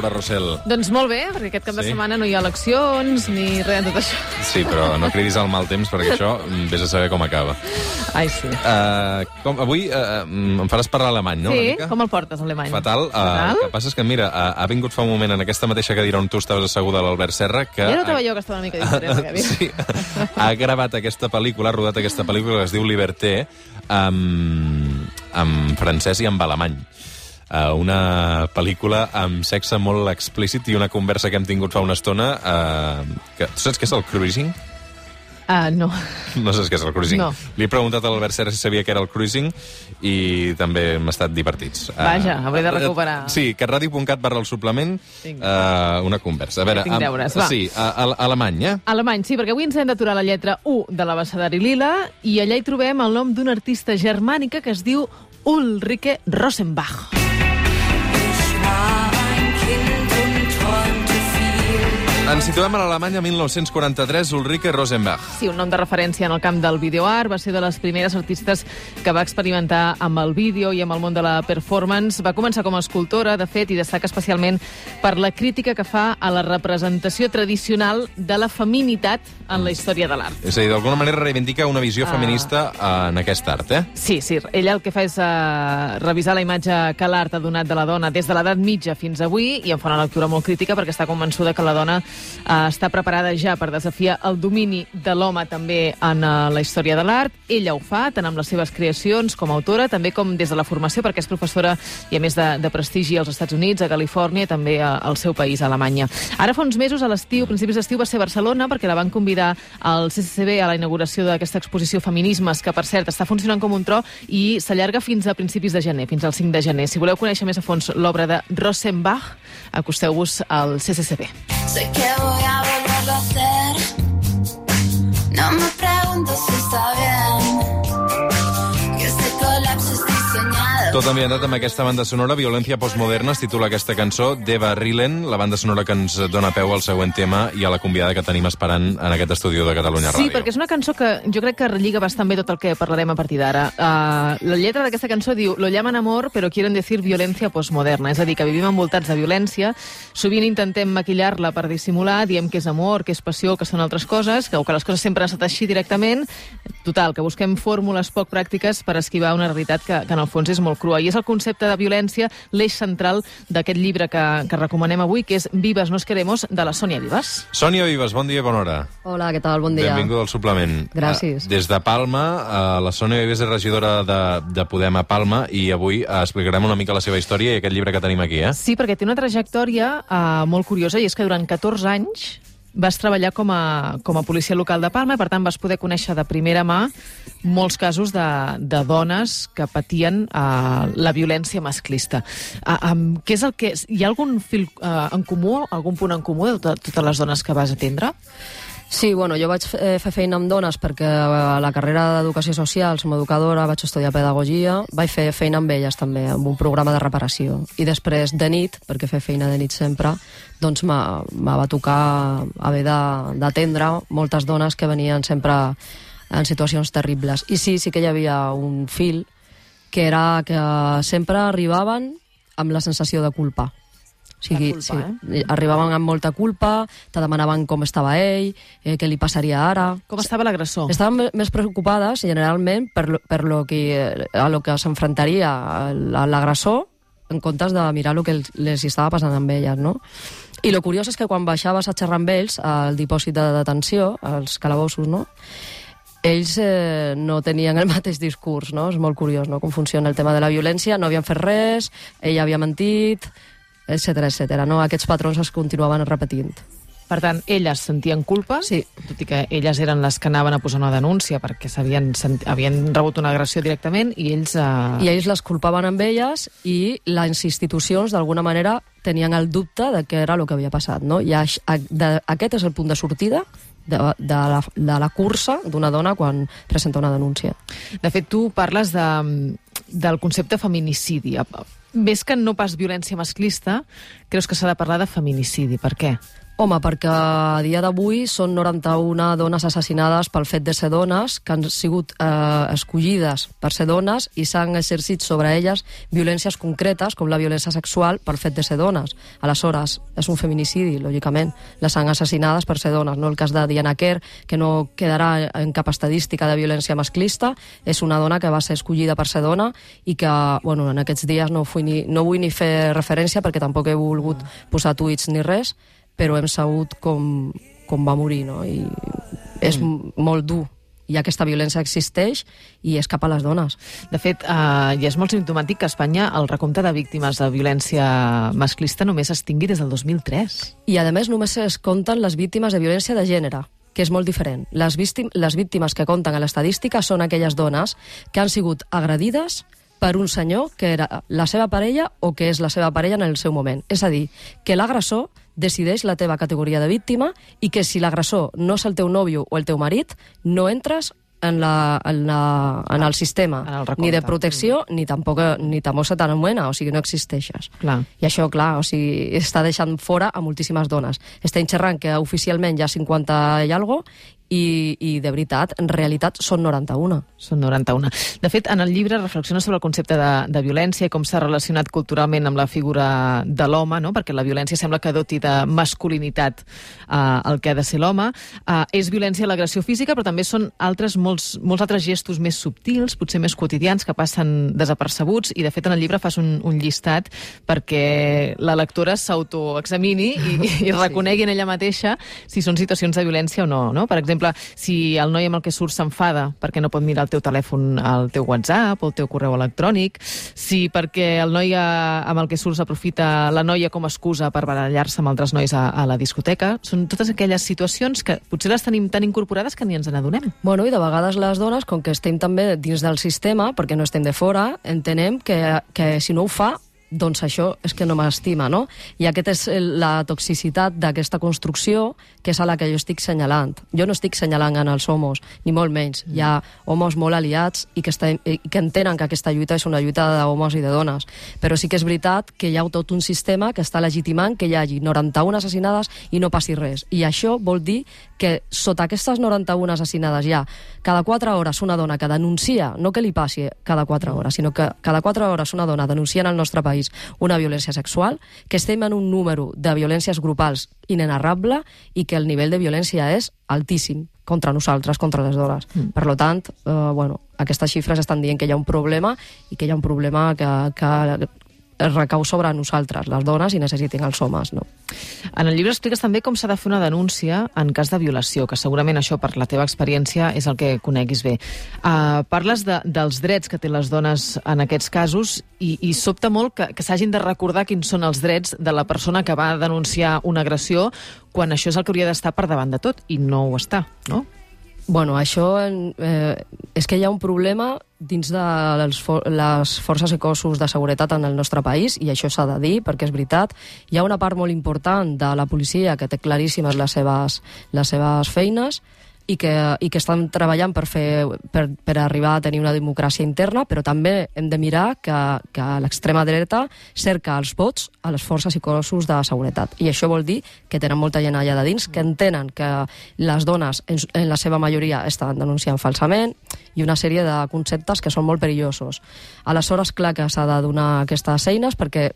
Laura Rossell? Doncs molt bé, perquè aquest cap de Sí? setmana no hi ha eleccions ni res de tot això. Sí, però no cridis al mal temps, perquè això vés a saber com acaba. Ai, sí. Uh, com, avui uh, em faràs parlar alemany, no? sí, com el portes, alemany? Fatal. Uh, Fatal? El que passa és que, mira, uh, ha vingut fa un moment en aquesta mateixa cadira on tu estaves asseguda, l'Albert Serra, que... Ja notava jo que estava una mica diferent. Gavi. sí, ha gravat aquesta pel·lícula, ha rodat aquesta pel·lícula que es diu Liberté, amb, amb francès i amb alemany. Uh, una pel·lícula amb sexe molt explícit i una conversa que hem tingut fa una estona. Uh, que, tu saps què és el cruising? Ah, no. No saps què és el cruising. No. Li he preguntat a l'Albert Serra si sabia què era el cruising i també hem estat divertits. Vaja, Eh, hauré de recuperar. Sí, catradio.cat barra el suplement, uh, una conversa. A veure, tinc am- deures, va. Sí, a, a, alemany, eh? Alemany, sí, perquè avui ens hem d'aturar la lletra U de l'abecedari lila i allà hi trobem el nom d'una artista germànica que es diu Ulrike Rosenbach. Ens situem a l'Alemanya 1943, Ulrike Rosenbach. Sí, un nom de referència en el camp del videoart, va ser de les primeres artistes que va experimentar amb el vídeo i amb el món de la performance. Va començar com a escultora, de fet, i destaca especialment per la crítica que fa a la representació tradicional de la feminitat en la història de l'art. És a dir, d'alguna manera reivindica una visió Ah. feminista en aquest art, eh? Sí, sí, ella el que fa és uh, revisar la imatge que l'art ha donat de la dona des de l'edat mitja fins avui i en fa una lectura molt crítica perquè està convençuda que la dona uh, està preparada ja per desafiar el domini de l'home també en uh, la història de l'art. Ella ho fa, tant amb les seves creacions com a autora, també com des de la formació, perquè és professora i a més de, de prestigi als Estats Units, a Califòrnia i també a, al seu país, a Alemanya. Ara fa uns mesos, a l'estiu, principis d'estiu, va ser a Barcelona perquè la van convidar al CCCB a la inauguració d'aquesta exposició Feminismes, que per cert està funcionant com un tro i s'allarga fins a principis de gener, fins al 5 de gener. Si voleu conèixer més a fons l'obra de Rosenbach, acosteu-vos al CCCB. Sé que voy a volverlo a hacer. Tot ambientat amb aquesta banda sonora, Violència postmoderna, es titula aquesta cançó, d'Eva Rillen, la banda sonora que ens dona peu al següent tema i a la convidada que tenim esperant en aquest estudi de Catalunya Sí, Ràdio. perquè és una cançó que jo crec que relliga bastant bé tot el que parlarem a partir d'ara. Uh, la lletra d'aquesta cançó diu Lo llaman amor, però quieren decir violencia postmoderna. És a dir, que vivim envoltats de violència, sovint intentem maquillar-la per dissimular, diem que és amor, que és passió, que són altres coses, que, o que les coses sempre han estat així directament. Total, que busquem fórmules poc pràctiques per esquivar una realitat que, que en el fons és molt crua. I és el concepte de violència l'eix central d'aquest llibre que, que recomanem avui, que és Vives nos queremos, de la Sònia Vives. Sònia Vives, bon dia i bona hora. Hola, què tal? Bon dia. Benvinguda al suplement. Gràcies. Eh, Des de Palma, eh, la Sònia Vives és regidora de, de Podem a Palma i avui eh, explicarem una mica la seva història i aquest llibre que tenim aquí, eh? Sí, perquè té una trajectòria uh, molt curiosa i és que durant 14 anys vas treballar com a, com a policia local de Palma per tant, vas poder conèixer de primera mà molts casos de, de dones que patien uh, la violència masclista. Uh, um, què és el que... Hi ha algun fil uh, en comú, algun punt en comú de tot, totes les dones que vas atendre? Sí, bueno, jo vaig eh, fer feina amb dones perquè a la carrera d'Educació Social, som educadora, vaig estudiar Pedagogia, vaig fer feina amb elles també, amb un programa de reparació. I després, de nit, perquè fer feina de nit sempre, doncs me, va tocar haver d'atendre moltes dones que venien sempre en situacions terribles. I sí, sí que hi havia un fil que era que sempre arribaven amb la sensació de culpa. O sigui, culpa, sí, arribaven amb molta culpa, te demanaven com estava ell, eh, què li passaria ara... Com estava l'agressor? Estaven més preocupades, generalment, per lo, per lo que, a lo que s'enfrontaria l'agressor en comptes de mirar el que els- les estava passant amb elles, no? I lo curiós és que quan baixaves a xerrar amb ells al dipòsit de detenció, als calabossos, no?, ells eh, no tenien el mateix discurs, no? És molt curiós, no?, com funciona el tema de la violència, no havien fet res, ella havia mentit, etc etc. no? Aquests patrons es continuaven repetint. Per tant, elles sentien culpa, Sí. tot i que elles eren les que anaven a posar una denúncia perquè s'havien sent- havien rebut una agressió directament i ells... Eh... I ells les culpaven amb elles i les institucions, d'alguna manera, tenien el dubte de què era el que havia passat. No? I aix- a, de, aquest és el punt de sortida de, de, la, de la cursa d'una dona quan presenta una denúncia. De fet, tu parles de, del concepte feminicidi. Més que no pas violència masclista, creus que s'ha de parlar de feminicidi. Per què? Home, perquè a dia d'avui són 91 dones assassinades pel fet de ser dones, que han sigut eh, escollides per ser dones i s'han exercit sobre elles violències concretes, com la violència sexual, pel fet de ser dones. Aleshores, és un feminicidi, lògicament. Les han assassinades per ser dones. No el cas de Diana Kerr, que no quedarà en cap estadística de violència masclista, és una dona que va ser escollida per ser dona i que, bueno, en aquests dies no, fui ni, no vull ni fer referència perquè tampoc he volgut posar tuits ni res, però hem sabut com, com va morir, no? I és mm. molt dur i aquesta violència existeix i és cap a les dones. De fet, eh, ja és molt simptomàtic que a Espanya el recompte de víctimes de violència masclista només es tingui des del 2003. I, a més, només es compten les víctimes de violència de gènere, que és molt diferent. Les, víctim les víctimes que compten a l'estadística són aquelles dones que han sigut agredides per un senyor que era la seva parella o que és la seva parella en el seu moment. És a dir, que l'agressor decideix la teva categoria de víctima i que si l'agressor no és el teu nòvio o el teu marit, no entres en, la, en, la, en el sistema, En el ni de protecció, ni tampoc ni tampoc se t'anomena, o sigui, no existeixes. Clar. I això, clar, o sigui, està deixant fora a moltíssimes dones. Estem xerrant que oficialment hi ha 50 i algo, i, i de veritat, en realitat són 91. Són 91. De fet, en el llibre reflexiona sobre el concepte de, de violència i com s'ha relacionat culturalment amb la figura de l'home, no? perquè la violència sembla que doti de masculinitat eh, el que ha de ser l'home. Eh, és violència l'agressió física, però també són altres, molts, molts altres gestos més subtils, potser més quotidians, que passen desapercebuts, i de fet en el llibre fas un, un llistat perquè la lectora s'autoexamini i, i reconegui en ella mateixa si són situacions de violència o no. no? Per exemple, si el noi amb el que surt s'enfada perquè no pot mirar el teu telèfon al teu WhatsApp o el teu correu electrònic, si perquè el noi eh, amb el que surt s'aprofita la noia com a excusa per barallar-se amb altres nois a, a la discoteca, són totes aquelles situacions que potser les tenim tan incorporades que ni ens n'adonem. Bueno, i de vegades les dones, com que estem també dins del sistema, perquè no estem de fora, entenem que, que si no ho fa, doncs això és que no m'estima, no? I aquest és la toxicitat d'aquesta construcció que és a la que jo estic senyalant. Jo no estic senyalant en els homes, ni molt menys. Hi ha homes molt aliats i que, estem, i que entenen que aquesta lluita és una lluita d'homes i de dones. Però sí que és veritat que hi ha tot un sistema que està legitimant que hi hagi 91 assassinades i no passi res. I això vol dir que sota aquestes 91 assassinades hi ha cada 4 hores una dona que denuncia, no que li passi cada 4 hores, sinó que cada 4 hores una dona denuncia en el nostre país una violència sexual, que estem en un número de violències grupals inenarrable i que el nivell de violència és altíssim contra nosaltres, contra les dones. Mm. Per tant, eh, bueno, aquestes xifres estan dient que hi ha un problema i que hi ha un problema que, que recau sobre nosaltres, les dones, i necessitin els homes, no? En el llibre expliques també com s'ha de fer una denúncia en cas de violació, que segurament això, per la teva experiència, és el que coneguis bé. Uh, parles de, dels drets que té les dones en aquests casos i, i sobta molt que, que s'hagin de recordar quins són els drets de la persona que va denunciar una agressió quan això és el que hauria d'estar per davant de tot, i no ho està, no? Bueno, això eh, és que hi ha un problema dins de les, for les forces i cossos de seguretat en el nostre país, i això s'ha de dir, perquè és veritat. Hi ha una part molt important de la policia que té claríssimes les seves, les seves feines, i que, i que estan treballant per, fer, per, per arribar a tenir una democràcia interna, però també hem de mirar que, que l'extrema dreta cerca els vots a les forces i cossos de seguretat. I això vol dir que tenen molta gent allà de dins, que entenen que les dones, en, en la seva majoria, estan denunciant falsament, i una sèrie de conceptes que són molt perillosos. Aleshores, clar que s'ha de donar aquestes eines perquè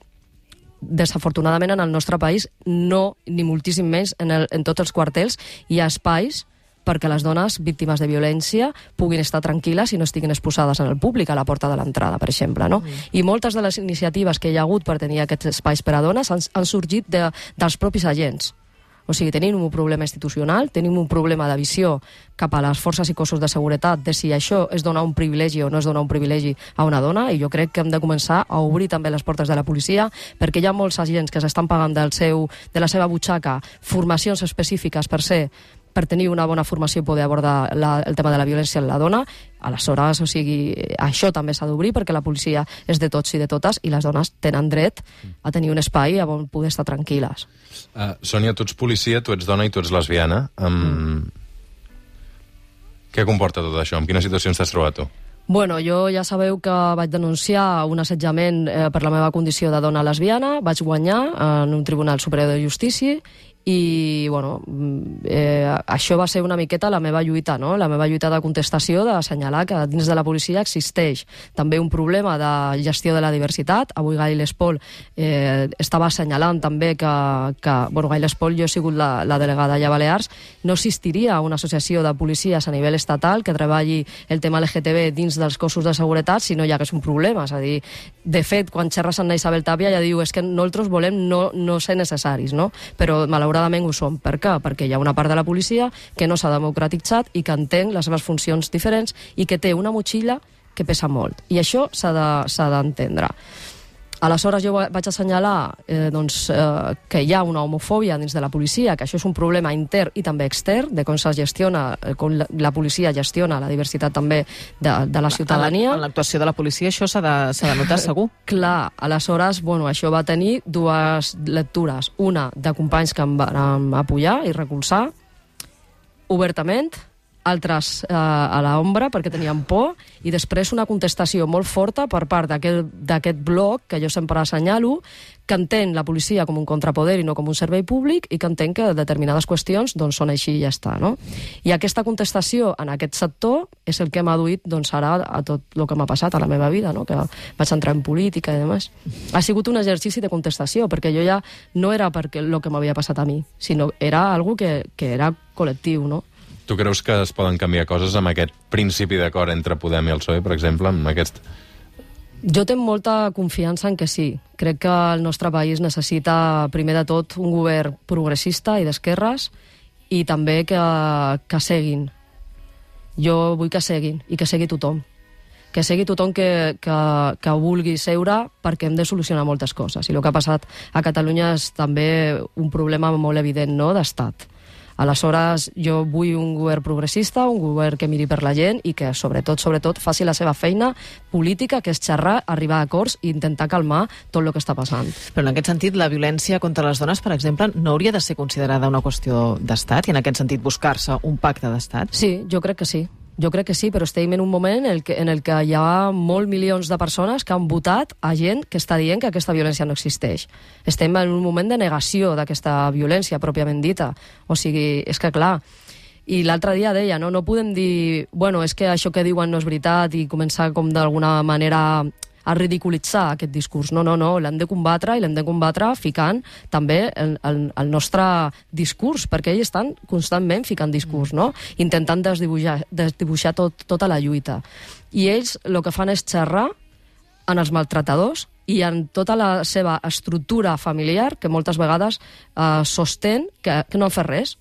desafortunadament en el nostre país no, ni moltíssim menys, en, el, en tots els quartels hi ha espais perquè les dones víctimes de violència puguin estar tranquil·les i no estiguin exposades en el públic a la porta de l'entrada, per exemple. No? Mm. I moltes de les iniciatives que hi ha hagut per tenir aquests espais per a dones han, han sorgit de, dels propis agents. O sigui, tenim un problema institucional, tenim un problema de visió cap a les forces i cossos de seguretat de si això és donar un privilegi o no és donar un privilegi a una dona, i jo crec que hem de començar a obrir també les portes de la policia, perquè hi ha molts agents que s'estan pagant del seu, de la seva butxaca formacions específiques per ser per tenir una bona formació i poder abordar la, el tema de la violència en la dona. Aleshores, o sigui, això també s'ha d'obrir perquè la policia és de tots i de totes i les dones tenen dret a tenir un espai on poder estar tranquil·les. Uh, Sònia, tu ets policia, tu ets dona i tu ets lesbiana. Um, mm. Què comporta tot això? En quines situacions t'has trobat tu? Bueno, jo ja sabeu que vaig denunciar un assetjament eh, per la meva condició de dona lesbiana, vaig guanyar en un Tribunal Superior de Justícia i bueno, mm, eh, això va ser una miqueta la meva lluita, no? la meva lluita de contestació d'assenyalar que dins de la policia existeix també un problema de gestió de la diversitat. Avui Gail Espol eh, estava assenyalant també que, que bueno, Gail Espol, jo he sigut la, la delegada allà a Balears, no existiria una associació de policies a nivell estatal que treballi el tema LGTB dins dels cossos de seguretat si no hi hagués un problema. És a dir, de fet, quan xerres amb Isabel Tàpia ja diu és que nosaltres volem no, no ser necessaris, no? però malauradament ho som. Per què? Perquè hi ha una part de la policia que no s'ha democratitzat i que entén les seves funcions diferents i que té una motxilla que pesa molt. I això s'ha d'entendre. De, Aleshores jo vaig assenyalar eh, doncs, eh, que hi ha una homofòbia dins de la policia, que això és un problema intern i també extern, de com se gestiona, eh, com la, la policia gestiona la diversitat també de, de la ciutadania. En l'actuació de la policia això s'ha de, de notar segur. Clar, aleshores bueno, això va tenir dues lectures. Una de companys que em van apoyar i recolzar obertament, altres eh, a l'ombra perquè tenien por, i després una contestació molt forta per part d'aquest bloc que jo sempre assenyalo, que entén la policia com un contrapoder i no com un servei públic i que entén que determinades qüestions doncs, són així i ja està. No? I aquesta contestació en aquest sector és el que m'ha duit doncs, ara a tot el que m'ha passat a la meva vida, no? que vaig entrar en política i demés. Ha sigut un exercici de contestació, perquè jo ja no era perquè el que m'havia passat a mi, sinó era algo que, que era col·lectiu, no? Tu creus que es poden canviar coses amb aquest principi d'acord entre Podem i el PSOE, per exemple, amb aquest... Jo tinc molta confiança en que sí. Crec que el nostre país necessita, primer de tot, un govern progressista i d'esquerres i també que, que seguin. Jo vull que seguin i que segui tothom. Que segui tothom que, que, que vulgui seure perquè hem de solucionar moltes coses. I el que ha passat a Catalunya és també un problema molt evident no? d'estat Aleshores, jo vull un govern progressista, un govern que miri per la gent i que, sobretot, sobretot, faci la seva feina política, que és xerrar, arribar a acords i intentar calmar tot el que està passant. Però en aquest sentit, la violència contra les dones, per exemple, no hauria de ser considerada una qüestió d'estat i en aquest sentit buscar-se un pacte d'estat? Sí, jo crec que sí. Jo crec que sí, però estem en un moment en el que, en el que hi ha molt milions de persones que han votat a gent que està dient que aquesta violència no existeix. Estem en un moment de negació d'aquesta violència pròpiament dita. O sigui, és que clar, i l'altre dia deia, no, no podem dir, bueno, és que això que diuen no és veritat i començar com d'alguna manera a ridiculitzar aquest discurs. No, no, no, l'hem de combatre i l'hem de combatre ficant també el, el, el nostre discurs, perquè ells estan constantment ficant discurs, no? intentant desdibuixar, desdibuixar tot, tota la lluita. I ells el que fan és xerrar en els maltratadors i en tota la seva estructura familiar, que moltes vegades eh, sostén que, que no han fet res,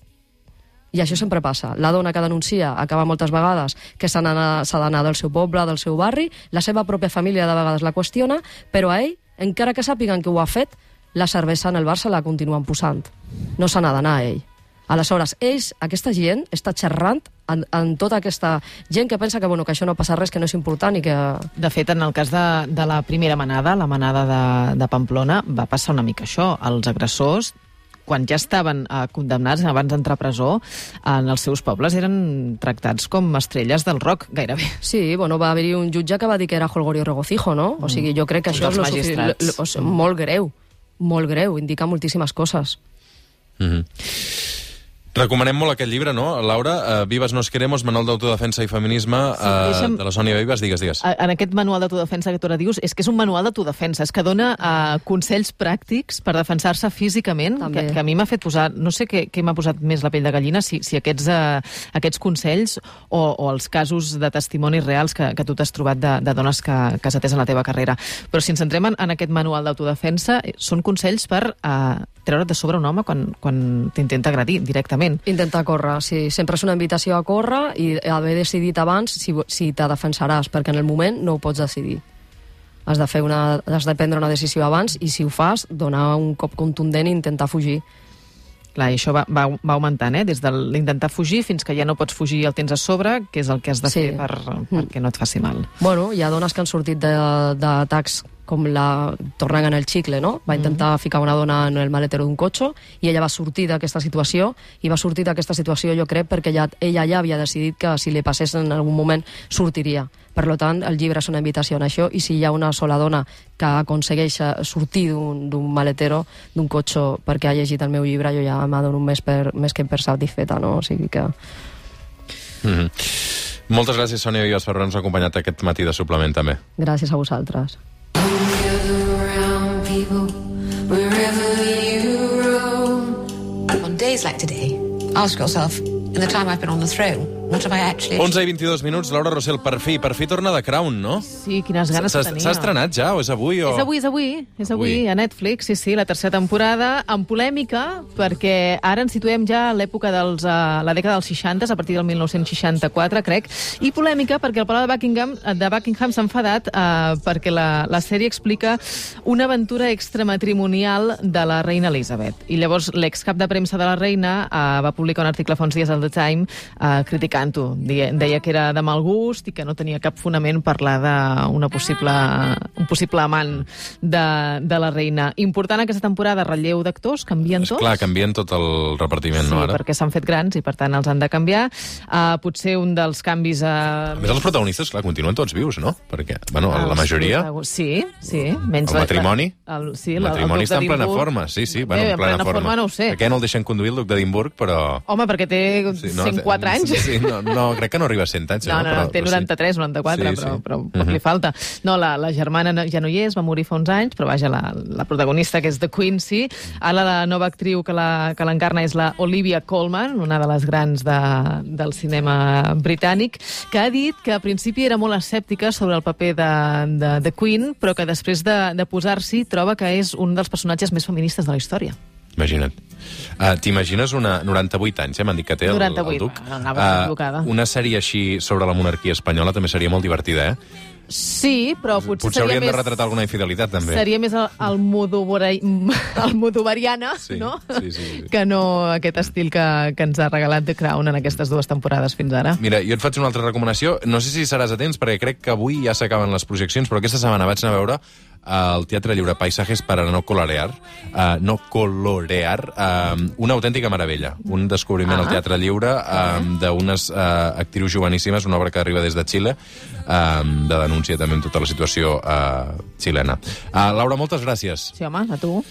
i això sempre passa. La dona que denuncia acaba moltes vegades que s'ha d'anar del seu poble, del seu barri, la seva pròpia família de vegades la qüestiona, però a ell, encara que sàpiguen que ho ha fet, la cervesa en el bar se la continuen posant. No se n'ha d'anar a ell. Aleshores, ells, aquesta gent, està xerrant en, en tota aquesta gent que pensa que, bueno, que això no passa res, que no és important i que... De fet, en el cas de, de la primera manada, la manada de, de Pamplona, va passar una mica això. Els agressors quan ja estaven eh, condemnats abans d'entrar a presó, en els seus pobles eren tractats com estrelles del rock, gairebé. Sí, bueno, va haver-hi un jutge que va dir que era Holgorio Regocijo, no? O sigui, jo crec que això és lo, lo, lo, molt greu, molt greu, indica moltíssimes coses. Mm -hmm. Recomanem molt aquest llibre, no, Laura? Uh, Vives nos queremos, manual d'autodefensa i feminisme uh, sí, deixa'm... de la Sònia Vives. Digues, digues. En aquest manual d'autodefensa que tu ara dius, és que és un manual d'autodefensa, és que dona uh, consells pràctics per defensar-se físicament, que, que a mi m'ha fet posar... No sé què, què m'ha posat més la pell de gallina, si, si aquests, uh, aquests consells o, o els casos de testimonis reals que, que tu t'has trobat de, de dones que, que has atès en la teva carrera. Però si ens centrem en, en aquest manual d'autodefensa, són consells per uh, treure't de sobre un home quan, quan t'intenta agredir directament. Intentar córrer, sí. Sempre és una invitació a córrer i haver decidit abans si, si te defensaràs, perquè en el moment no ho pots decidir. Has de, fer una, has de prendre una decisió abans i si ho fas, donar un cop contundent i intentar fugir. Clar, i això va, va, va augmentant, eh? des de l'intentar fugir fins que ja no pots fugir el tens a sobre, que és el que has de sí. fer per, perquè no et faci mal. Bueno, hi ha dones que han sortit d'atacs com la... tornant en el xicle, no? Va intentar ficar una dona en el maletero d'un cotxe i ella va sortir d'aquesta situació i va sortir d'aquesta situació, jo crec, perquè ja, ella ja havia decidit que si li passés en algun moment sortiria. Per lo tant, el llibre és una invitació a això i si hi ha una sola dona que aconsegueix eh, sortir d'un d'un maletero, d'un cotxe, perquè ha llegit el meu llibre, jo ja m'adono més, per, més que per satisfeta, no? O sigui que... Mhm. Moltes gràcies, Sònia Vives, per haver-nos acompanyat aquest matí de suplement, també. Gràcies a vosaltres. On days like today, ask yourself, in the time I've been on the throne, what have I actually... 11 i 22 minuts, Laura Rossell, per fi, per fi torna de Crown, no? Sí, quines ganes que tenia. s'ha estrenat ja, o és avui? O... És avui, és avui, és avui, Avui. a Netflix, sí, sí, la tercera temporada, amb polèmica, perquè ara ens situem ja a l'època dels, uh, la dècada dels 60, a partir del 1964, crec, i polèmica perquè el Palau de Buckingham, de Buckingham s'ha enfadat uh, perquè la, la sèrie explica una aventura extramatrimonial de la reina Elizabeth. I llavors l'excap de premsa de la reina uh, va publicar un article fa uns dies al The Time uh, criticant-ho. Deia, deia que era de mal gust i que no tenia cap fonament parlar d'una possible, un possible amant de, de la reina. Important aquesta temporada, relleu d'actors, canvien tots. clar, canvien tot el repartiment, Sí, no, ara? perquè s'han fet grans i, per tant, els han de canviar. Uh, potser un dels canvis... A Uh, més, els protagonistes, clar, continuen tots vius, no? Perquè, bueno, la majoria... Sí, sí. Menys El matrimoni? El, sí, El matrimoni duc està en plena forma, sí, sí, bueno, Bé, en plena, forma. no ho sé. Perquè no el deixen conduir el duc d'Edimburg, però... Home, perquè té Sí, 104 anys. Sí, sí, no, no, crec que no arriba a 100 anys. No, no, però, no, té però 93, 94, Sí, però, sí. però poc Mhm. li falta. No, la, la germana ja no hi és, va morir fa uns anys, però vaja, la, la protagonista, que és de Quincy, ara la nova actriu que la- que l'encarna és la Olivia Colman, una de les grans de, del cinema britànic, que ha dit que a principi era molt escèptica sobre el paper de, de, de Queen, però que després de, de posar-s'hi troba que és un dels personatges més feministes de la història. Imagina't. Uh, T'imagines una... 98 anys, eh? M'han dit que té el, 98, el duc. equivocada. una sèrie així sobre la monarquia espanyola també seria molt divertida, eh? Sí, però potser, Potser seria més... de retratar alguna infidelitat, també. Seria més el, el, modovara, el modovariana, Sí, no? sí, sí, sí. Que no aquest estil que, que ens ha regalat The Crown en aquestes dues temporades fins ara. Mira, jo et faig una altra recomanació. No sé si seràs a temps, perquè crec que avui ja s'acaben les projeccions, però aquesta setmana vaig anar a veure al Teatre Lliure Paisajes para no colorear, uh, no colorear, uh, una autèntica meravella. Un descobriment Ah. al Teatre Lliure uh, d'unes uh, actrius joveníssimes, una obra que arriba des de Xile, uh, de denúncia també amb tota la situació uh, xilena. Uh, Laura, moltes gràcies. Sí, home, a tu.